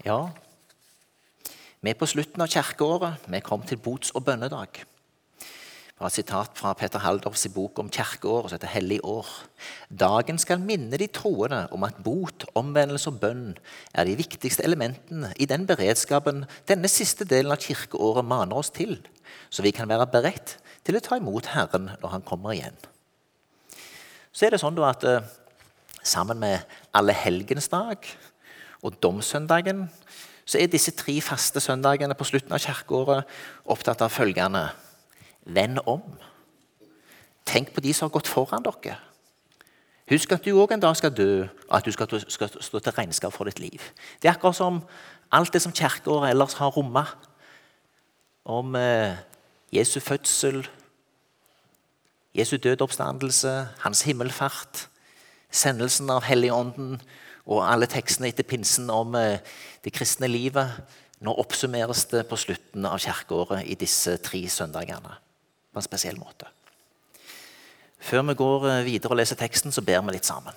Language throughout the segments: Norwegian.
Ja, vi er på slutten av kirkeåret. Vi kommet til bots- og bønnedag. Var et sitat fra Peter Haldorfs bok om kirkeåret, som heter 'Hellig år'. Dagen skal minne de troende om at bot, omvendelse og bønn er de viktigste elementene i den beredskapen denne siste delen av kirkeåret maner oss til, så vi kan være beredt til å ta imot Herren når Han kommer igjen. Så er det sånn at eh, sammen med alle helgens dag og domssøndagen så er disse tre faste søndagene på slutten av kirkeåret opptatt av følgende Vend om. Tenk på de som har gått foran dere. Husk at du òg en dag skal dø, og at du skal, skal stå til regnskap for ditt liv. Det er akkurat som alt det som kirkeåret ellers har rommet. Om eh, Jesu fødsel, Jesu dødoppstandelse, hans himmelfart, sendelsen av Helligånden og alle tekstene etter pinsen om eh, det kristne livet. Nå oppsummeres det på slutten av kirkeåret i disse tre søndagene på en spesiell måte. Før vi går eh, videre og leser teksten, så ber vi litt sammen.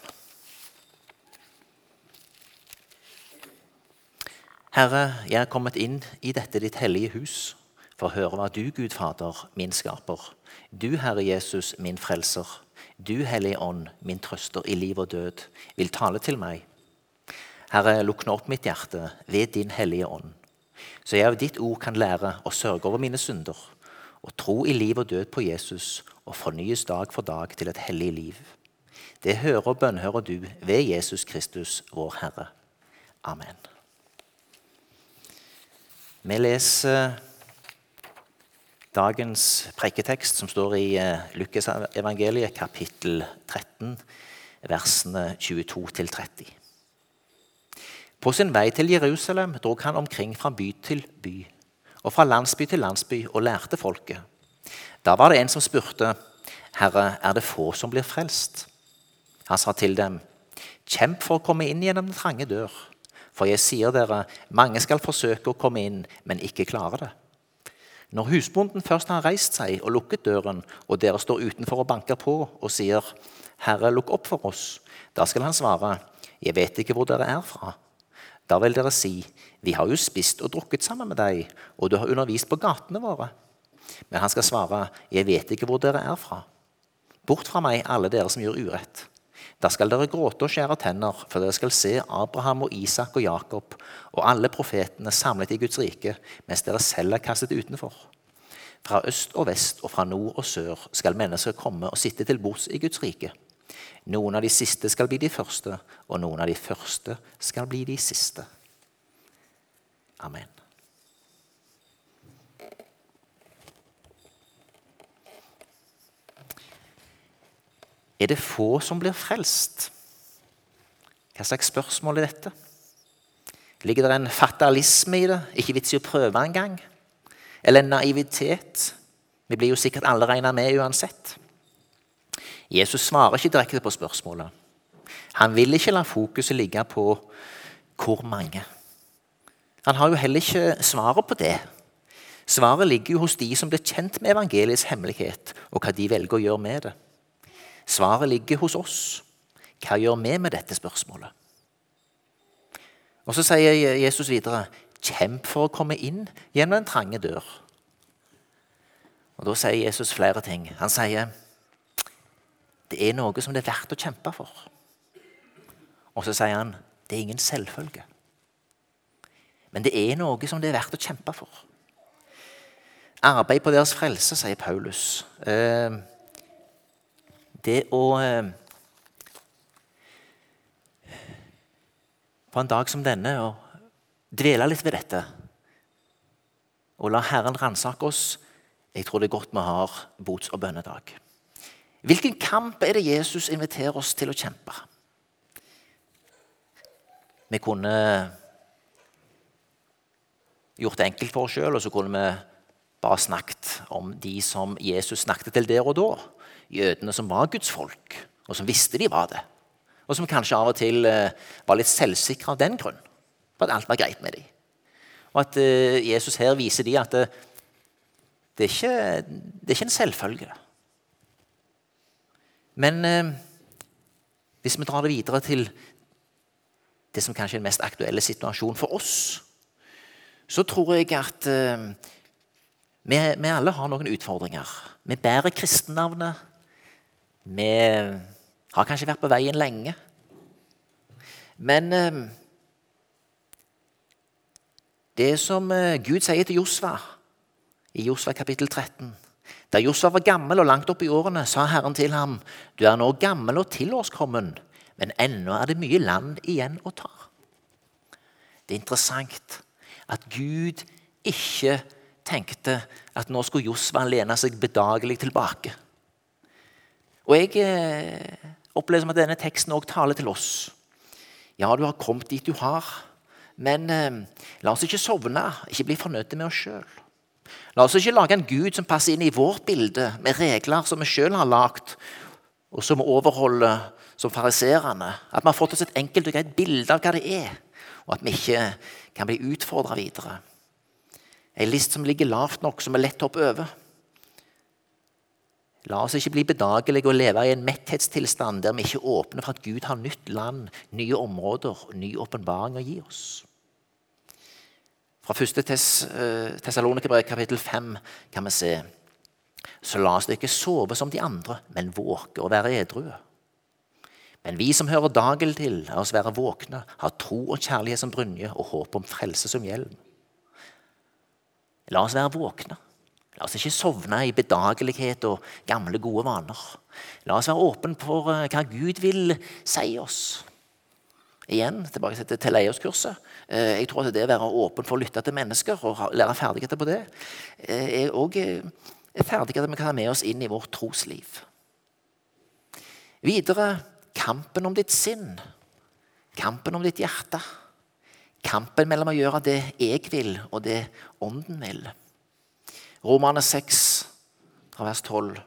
Herre, jeg er kommet inn i dette ditt hellige hus for å høre hva du, Gud Fader, min skaper, du, Herre Jesus, min frelser, du, Hellige Ånd, min trøster i liv og død, vil tale til meg. Herre, lukk nå opp mitt hjerte ved din Hellige Ånd, så jeg av ditt ord kan lære å sørge over mine synder og tro i liv og død på Jesus og fornyes dag for dag til et hellig liv. Det hører og bønnhører du ved Jesus Kristus, vår Herre. Amen. Vi leser dagens preiketekst, som står i Lukasevangeliet, Lukas kapittel 13, versene 22-30. På sin vei til Jerusalem drog han omkring fra by til by og fra landsby til landsby og lærte folket. Da var det en som spurte, 'Herre, er det få som blir frelst?' Han sa til dem, 'Kjemp for å komme inn gjennom den trange dør.' For jeg sier dere, mange skal forsøke å komme inn, men ikke klare det. Når husbonden først har reist seg og lukket døren, og dere står utenfor og banker på og sier, 'Herre, lukk opp for oss', da skal han svare, 'Jeg vet ikke hvor dere er fra.' Da vil dere si, 'Vi har jo spist og drukket sammen med deg, og du har undervist på gatene våre.' Men han skal svare, 'Jeg vet ikke hvor dere er fra.' Bort fra meg, alle dere som gjør urett. Da skal dere gråte og skjære tenner, for dere skal se Abraham og Isak og Jakob og alle profetene samlet i Guds rike, mens dere selv er kastet utenfor. Fra øst og vest og fra nord og sør skal mennesker komme og sitte til bords i Guds rike. Noen av de siste skal bli de første, og noen av de første skal bli de siste. Amen. Er det få som blir frelst? Hva slags spørsmål er dette? Ligger det en fatalisme i det? Ikke vits i å prøve engang? Eller en naivitet? Vi blir jo sikkert alle regna med uansett. Jesus svarer ikke direkte på spørsmålet. Han vil ikke la fokuset ligge på hvor mange. Han har jo heller ikke svaret på det. Svaret ligger jo hos de som blir kjent med evangeliets hemmelighet, og hva de velger å gjøre med det. Svaret ligger hos oss. Hva gjør vi med dette spørsmålet? Og Så sier Jesus videre, 'Kjemp for å komme inn gjennom den trange dør'. Og Da sier Jesus flere ting. Han sier, 'Det er noe som det er verdt å kjempe for'. Og så sier han, 'Det er ingen selvfølge'. Men det er noe som det er verdt å kjempe for. Arbeid på deres frelse, sier Paulus. Eh, det å eh, På en dag som denne å dvele litt ved dette og la Herren ransake oss Jeg tror det er godt vi har bots- og bønnedag. Hvilken kamp er det Jesus inviterer oss til å kjempe? Vi kunne gjort det enkelt for oss sjøl, og så kunne vi bare snakket om de som Jesus snakket til der og da. Jødene som var Guds folk, og som visste de var det. Og som kanskje av og til eh, var litt selvsikre av den grunn, på at alt var greit med dem. Og at eh, Jesus her viser dem at det, det, er, ikke, det er ikke en selvfølge. Men eh, hvis vi drar det videre til det som kanskje er den mest aktuelle situasjonen for oss, så tror jeg at eh, vi, vi, alle har noen utfordringer. Vi bærer kristennavnet. Vi har kanskje vært på veien lenge. Men eh, det som eh, Gud sier til Josva i Josva kapittel 13 Da Josva var gammel og langt opp i årene, sa Herren til ham, Du er nå gammel og tilårskommen, men ennå er det mye land igjen å ta. Det er interessant at Gud ikke tenkte at nå skulle Josva lene seg bedagelig tilbake. Og jeg eh, opplever som at denne teksten også taler til oss. Ja, du har kommet dit du har, men eh, la oss ikke sovne, ikke bli fornøyde med oss sjøl. La oss ikke lage en gud som passer inn i vårt bilde, med regler som vi sjøl har lagd, og som vi overholder som fariserene. At vi har fått oss et enkelt og greit bilde av hva det er, og at vi ikke kan bli utfordra videre. Ei list som ligger lavt nok, som er lett å hoppe over. La oss ikke bli bedagelige og leve i en metthetstilstand der vi ikke åpner for at Gud har nytt land, nye områder ny åpenbaring å gi oss. Fra 1. Eh, Tessalonikerbrev kapittel 5 kan vi se Så la oss ikke sove som de andre, men våke og være edrue. Men vi som hører dagen til, la oss være våkne, ha tro og kjærlighet som brynje og håp om frelse som hjelm. La oss være våkne. La oss ikke sovne i bedagelighet og gamle, gode vaner. La oss være åpne for eh, hva Gud vil si oss. Igjen, tilbake til Teleios-kurset. Eh, jeg tror at det å være åpen for å lytte til mennesker og lære ferdigheter på det, eh, er òg ferdigheter vi kan ha med oss inn i vårt trosliv. Videre kampen om ditt sinn. Kampen om ditt hjerte. Kampen mellom å gjøre det jeg vil, og det Ånden vil. Romane 6, vers 12.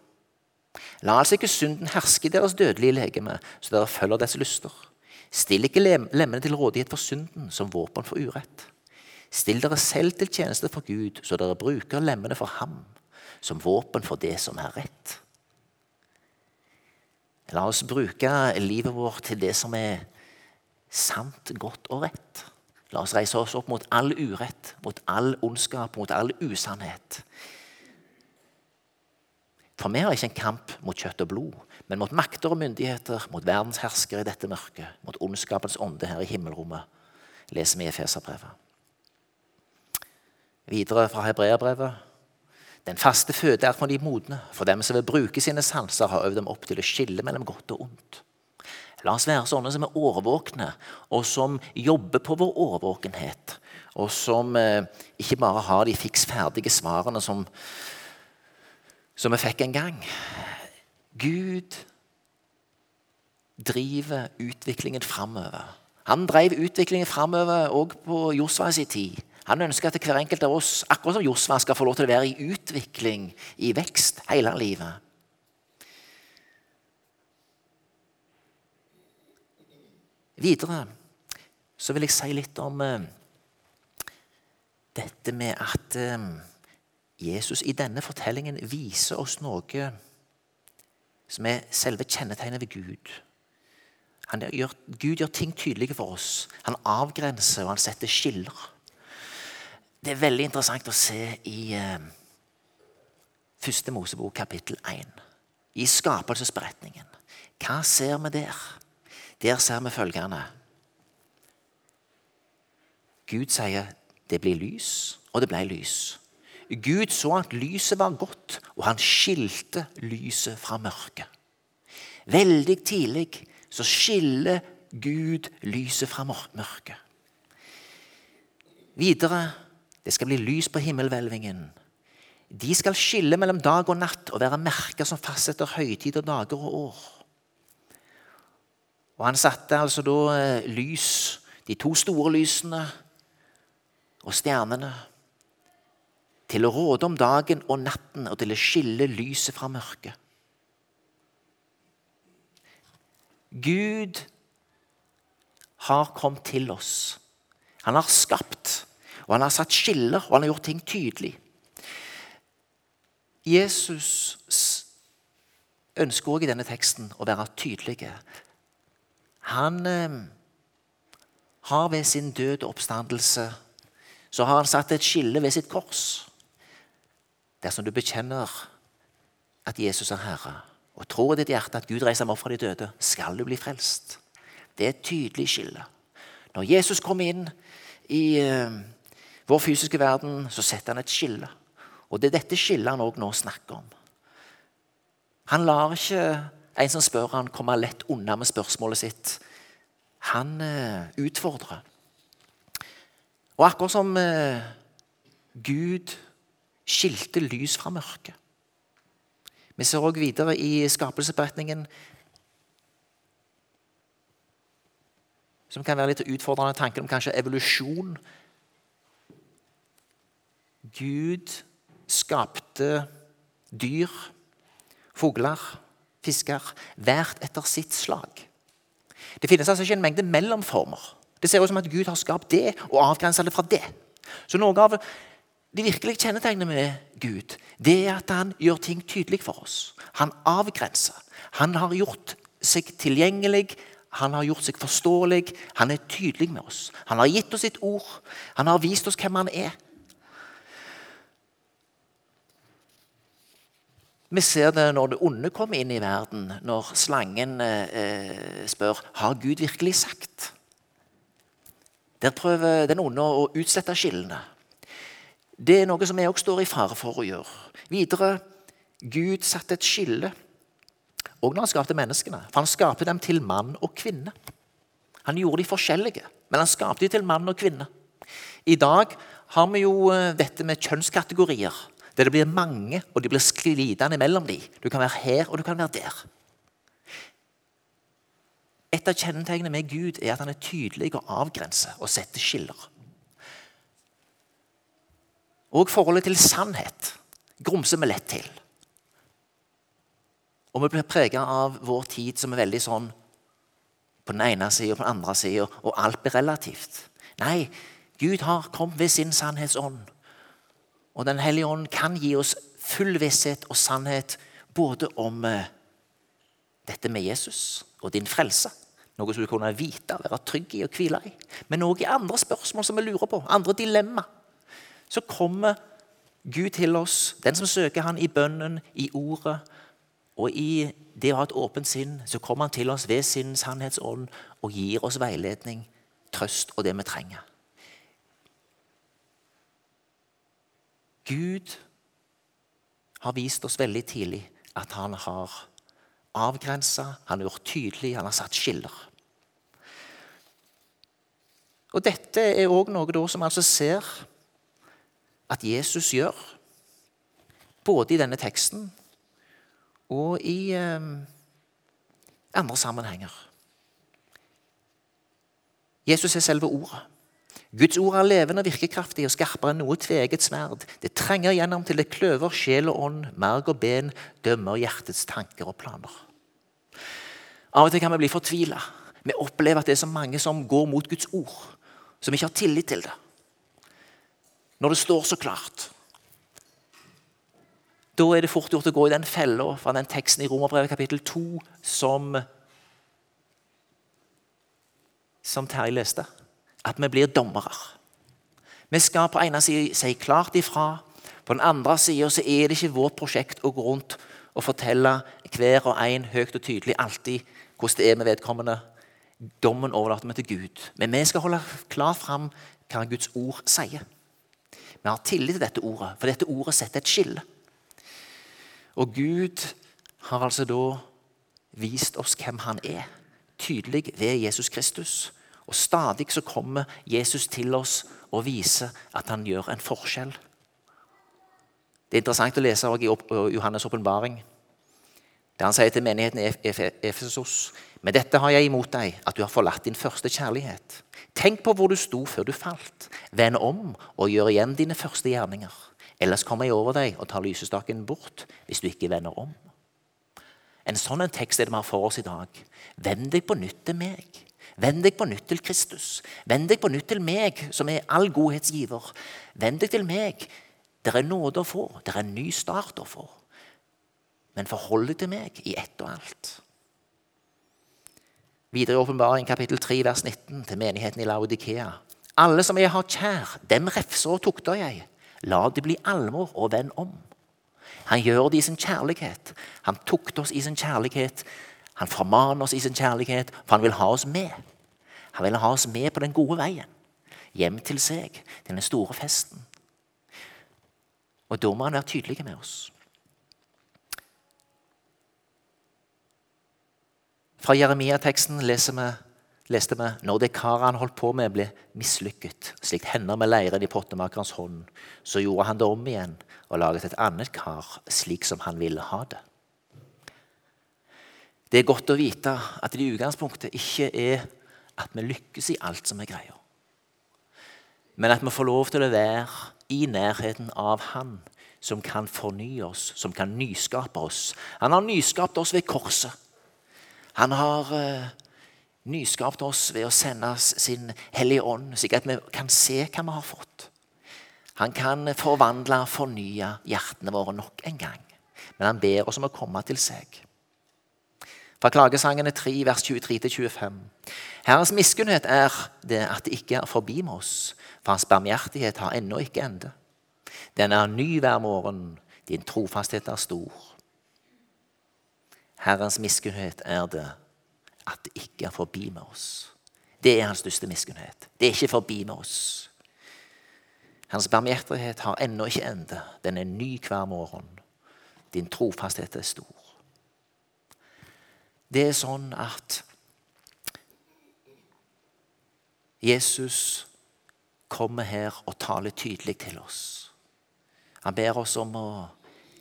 La altså ikke synden herske i deres dødelige legeme, så dere følger dets lyster. Still ikke lemmene til rådighet for synden som våpen for urett. Still dere selv til tjeneste for Gud, så dere bruker lemmene for ham som våpen for det som er rett. La oss bruke livet vårt til det som er sant, godt og rett. La oss reise oss opp mot all urett, mot all ondskap, mot all usannhet. For vi har ikke en kamp mot kjøtt og blod, men mot makter og myndigheter, mot verdens herskere i dette mørket, mot ondskapens ånde her i himmelrommet, leser vi i Efeserbrevet. Videre fra Hebreabrevet. Den faste føde er for de modne, for dem som vil bruke sine sanser, har øvd dem opp til å skille mellom godt og ondt. La oss være sånne som er årvåkne, og som jobber på vår årvåkenhet. Og som eh, ikke bare har de fiks ferdige svarene som, som vi fikk en gang. Gud driver utviklingen framover. Han drev utviklingen framover òg på Josvas tid. Han ønsker at hver enkelt av oss akkurat som Josva, skal få lov til å være i utvikling, i vekst, hele livet. Videre så vil jeg si litt om uh, dette med at uh, Jesus i denne fortellingen viser oss noe som er selve kjennetegnet ved Gud. Gjør, Gud gjør ting tydelige for oss. Han avgrenser og han setter skiller. Det er veldig interessant å se i eh, Første Mosebok kapittel 1. I skapelsesberetningen. Hva ser vi der? Der ser vi følgende. Gud sier det blir lys, og det ble lys. Gud så at lyset var godt, og han skilte lyset fra mørket. Veldig tidlig så skiller Gud lyset fra mørket. Videre det skal bli lys på himmelhvelvingen. De skal skille mellom dag og natt og være merker som fastsetter høytider, dager og år. Og Han satte altså da eh, lys, de to store lysene og stjernene, til å råde om dagen og natten og til å skille lyset fra mørket. Gud har kommet til oss. Han har skapt, og han har satt skiller, og han har gjort ting tydelig. Jesus ønsker også i denne teksten å være tydelig. Han eh, har ved sin død og oppstandelse så har han satt et skille ved sitt kors. Dersom du bekjenner at Jesus er Herre, og tror i ditt hjerte at Gud reiser ham opp fra de døde, skal du bli frelst. Det er et tydelig skille. Når Jesus kommer inn i uh, vår fysiske verden, så setter han et skille. Og det er dette skillet han òg nå snakker om. Han lar ikke en som spør han komme lett unna med spørsmålet sitt. Han uh, utfordrer. Og akkurat som uh, Gud skilte lys fra mørket. Vi ser òg videre i skapelsesberetningen som kan være litt utfordrende tanken om kanskje evolusjon. Gud skapte dyr, fugler, fisker, hvert etter sitt slag. Det finnes altså ikke en mengde mellomformer. Det ser ut som at Gud har skapt det og avgrensa det fra det. Så noe av de virkelig kjennetegnet med Gud det er at han gjør ting tydelig for oss. Han avgrenser. Han har gjort seg tilgjengelig han har gjort seg forståelig, han er tydelig med oss. Han har gitt oss sitt ord, han har vist oss hvem han er. Vi ser det når det onde kommer inn i verden, når slangen eh, spør har Gud virkelig sagt. Der prøver den onde å utsette skillene. Det er noe som vi også står i fare for å gjøre. Videre Gud satte et skille og når han skapte menneskene. For han skapte dem til mann og kvinne. Han gjorde de forskjellige, men han skapte de til mann og kvinne. I dag har vi jo eh, dette med kjønnskategorier, der det blir mange, og de blir sklidende mellom dem. Du kan være her, og du kan være der. Et av kjennetegnene med Gud er at han er tydelig og avgrenser og setter skiller. Og forholdet til sannhet grumser vi lett til. Og vi blir prega av vår tid som er veldig sånn på den ene sida og på den andre sida, og alt blir relativt. Nei, Gud har kommet ved sin sannhetsånd. Og Den hellige ånd kan gi oss full visshet og sannhet både om eh, dette med Jesus og din frelse. Noe som du kunne vite, være trygg i og hvile i. Men òg i andre spørsmål som vi lurer på, andre dilemma. Så kommer Gud til oss, den som søker Han i bønnen, i ordet, og i det å ha et åpent sinn så kommer han til oss ved sin sannhetsånd og gir oss veiledning, trøst og det vi trenger. Gud har vist oss veldig tidlig at han har avgrensa, han har gjort tydelig, han har satt skiller. Og Dette er òg noe som altså ser at Jesus gjør, både i denne teksten og i eh, andre sammenhenger. Jesus er selve ordet. Guds ord er levende, virkekraftig og skarpere enn noe tveget sverd. Det trenger gjennom til det kløver sjel og ånd, merg og ben, dømmer hjertets tanker og planer. Av og til kan vi bli fortvila. Vi opplever at det er så mange som går mot Guds ord, som ikke har tillit til det. Når det står så klart. Da er det fort gjort å gå i den fella fra den teksten i Romerbrevet kapittel 2 som, som Terje leste. At vi blir dommere. Vi skal på ene side si klart ifra. På den andre sida er det ikke vårt prosjekt å gå rundt og fortelle hver og en høyt og tydelig alltid hvordan det er med vedkommende. Dommen overlater vi til Gud. Men vi skal holde klart fram hva Guds ord sier. Vi har tillit til dette ordet, for dette ordet setter et skille. Og Gud har altså da vist oss hvem han er, tydelig ved Jesus Kristus. Og stadig så kommer Jesus til oss og viser at han gjør en forskjell. Det er interessant å lese i Johannes' åpenbaring, der han sier til menigheten i Efesos med dette har jeg imot deg, at du har forlatt din første kjærlighet. Tenk på hvor du sto før du falt. Vend om og gjør igjen dine første gjerninger. Ellers kommer jeg over deg og tar lysestaken bort hvis du ikke vender om. En sånn en tekst er det vi har for oss i dag. Vend deg på nytt til meg. Vend deg på nytt til Kristus. Vend deg på nytt til meg, som er all godhetsgiver. Vend deg til meg. Det er nåde å få. Det er en ny start å få. Men forhold til meg i ett og alt. Videre i Åpenbaring kapittel 3 vers 19 til menigheten i Laudikea. Alle som jeg har kjær, dem refser og tukter jeg. La det bli alvor og vend om. Han gjør det i sin kjærlighet. Han tukter oss i sin kjærlighet. Han formaner oss i sin kjærlighet, for han vil ha oss med. Han vil ha oss med på den gode veien. Hjem til seg, til den store festen. Og da må han være tydelig med oss. Fra Jeremia-teksten leste vi når det karet han holdt på med, ble mislykket, slik hender med leiren i pottemakerens hånd, så gjorde han det om igjen og laget et annet kar slik som han ville ha det. Det er godt å vite at det i utgangspunktet ikke er at vi lykkes i alt som er greia, men at vi får lov til å være i nærheten av Han som kan fornye oss, som kan nyskape oss. Han har nyskapt oss ved korset. Han har uh, nyskapt oss ved å sende sin Hellige Ånd, slik at vi kan se hva vi har fått. Han kan forvandle og fornye hjertene våre nok en gang. Men han ber oss om å komme til seg. Fra Klagesangene 3, vers 23-25. Herrens miskunnhet er det at det ikke er forbi med oss, for hans barmhjertighet har ennå ikke ende. Den er ny hver morgen, din trofasthet er stor. Herrens miskunnhet er det at det ikke er forbi med oss. Det er hans største miskunnhet. Det er ikke forbi med oss. Hans barmhjertighet har ennå ikke ende. Den er ny hver morgen. Din trofasthet er stor. Det er sånn at Jesus kommer her og taler tydelig til oss. Han ber oss om å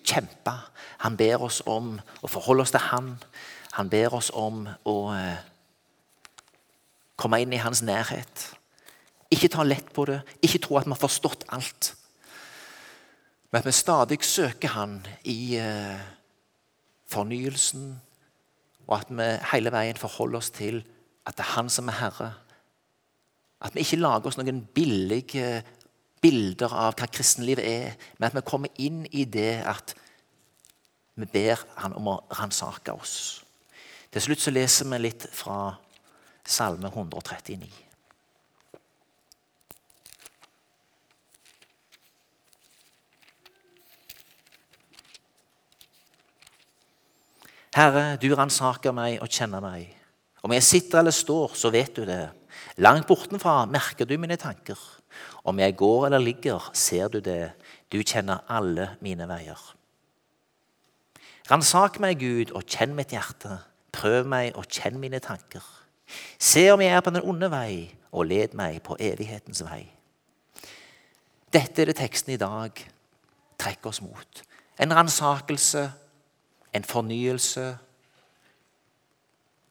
kjempe. Han ber oss om å forholde oss til Han. Han ber oss om å eh, komme inn i hans nærhet. Ikke ta lett på det, ikke tro at vi har forstått alt. Men at vi stadig søker Han i eh, fornyelsen, og at vi hele veien forholder oss til at det er Han som er Herre. At vi ikke lager oss noen billige bilder av hva kristenlivet er, men at vi kommer inn i det at vi ber Han om å ransake oss. Til slutt så leser vi litt fra Salme 139. Herre, du ransaker meg og kjenner meg. Om jeg sitter eller står, så vet du det. Langt bortenfra merker du mine tanker. Om jeg går eller ligger, ser du det. Du kjenner alle mine veier. Ransak meg, Gud, og kjenn mitt hjerte. Prøv meg og kjenn mine tanker. Se om jeg er på den onde vei, og led meg på evighetens vei. Dette er det teksten i dag trekker oss mot. En ransakelse en fornyelse.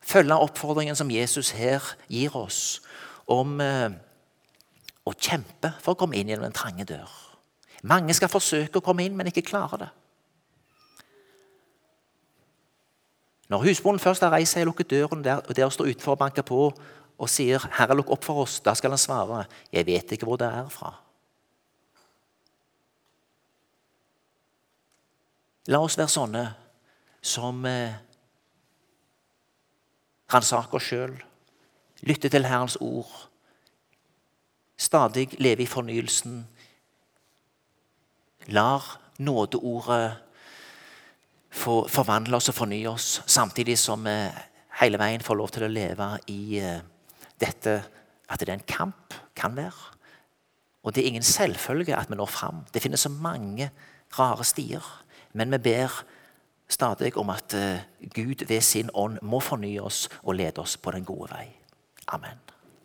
Følge oppfordringen som Jesus her gir oss om å kjempe for å komme inn gjennom den trange dør. Mange skal forsøke å komme inn, men ikke klare det. Når husbonden først har reist seg og lukket døren der, og der står utenfor og banker på og sier 'Herre, lukk opp for oss', da skal han svare 'Jeg vet ikke hvor det er fra'. La oss være sånne som eh, ransaker oss sjøl, lytter til Herrens ord, stadig leve i fornyelsen, lar nådeordet få forvandle oss og fornye oss, samtidig som vi hele veien får lov til å leve i eh, dette at det er en kamp, kan være. Og det er ingen selvfølge at vi når fram. Det finnes så mange rare stier. Men vi ber stadig om at eh, Gud ved sin ånd må fornye oss og lede oss på den gode vei. Amen.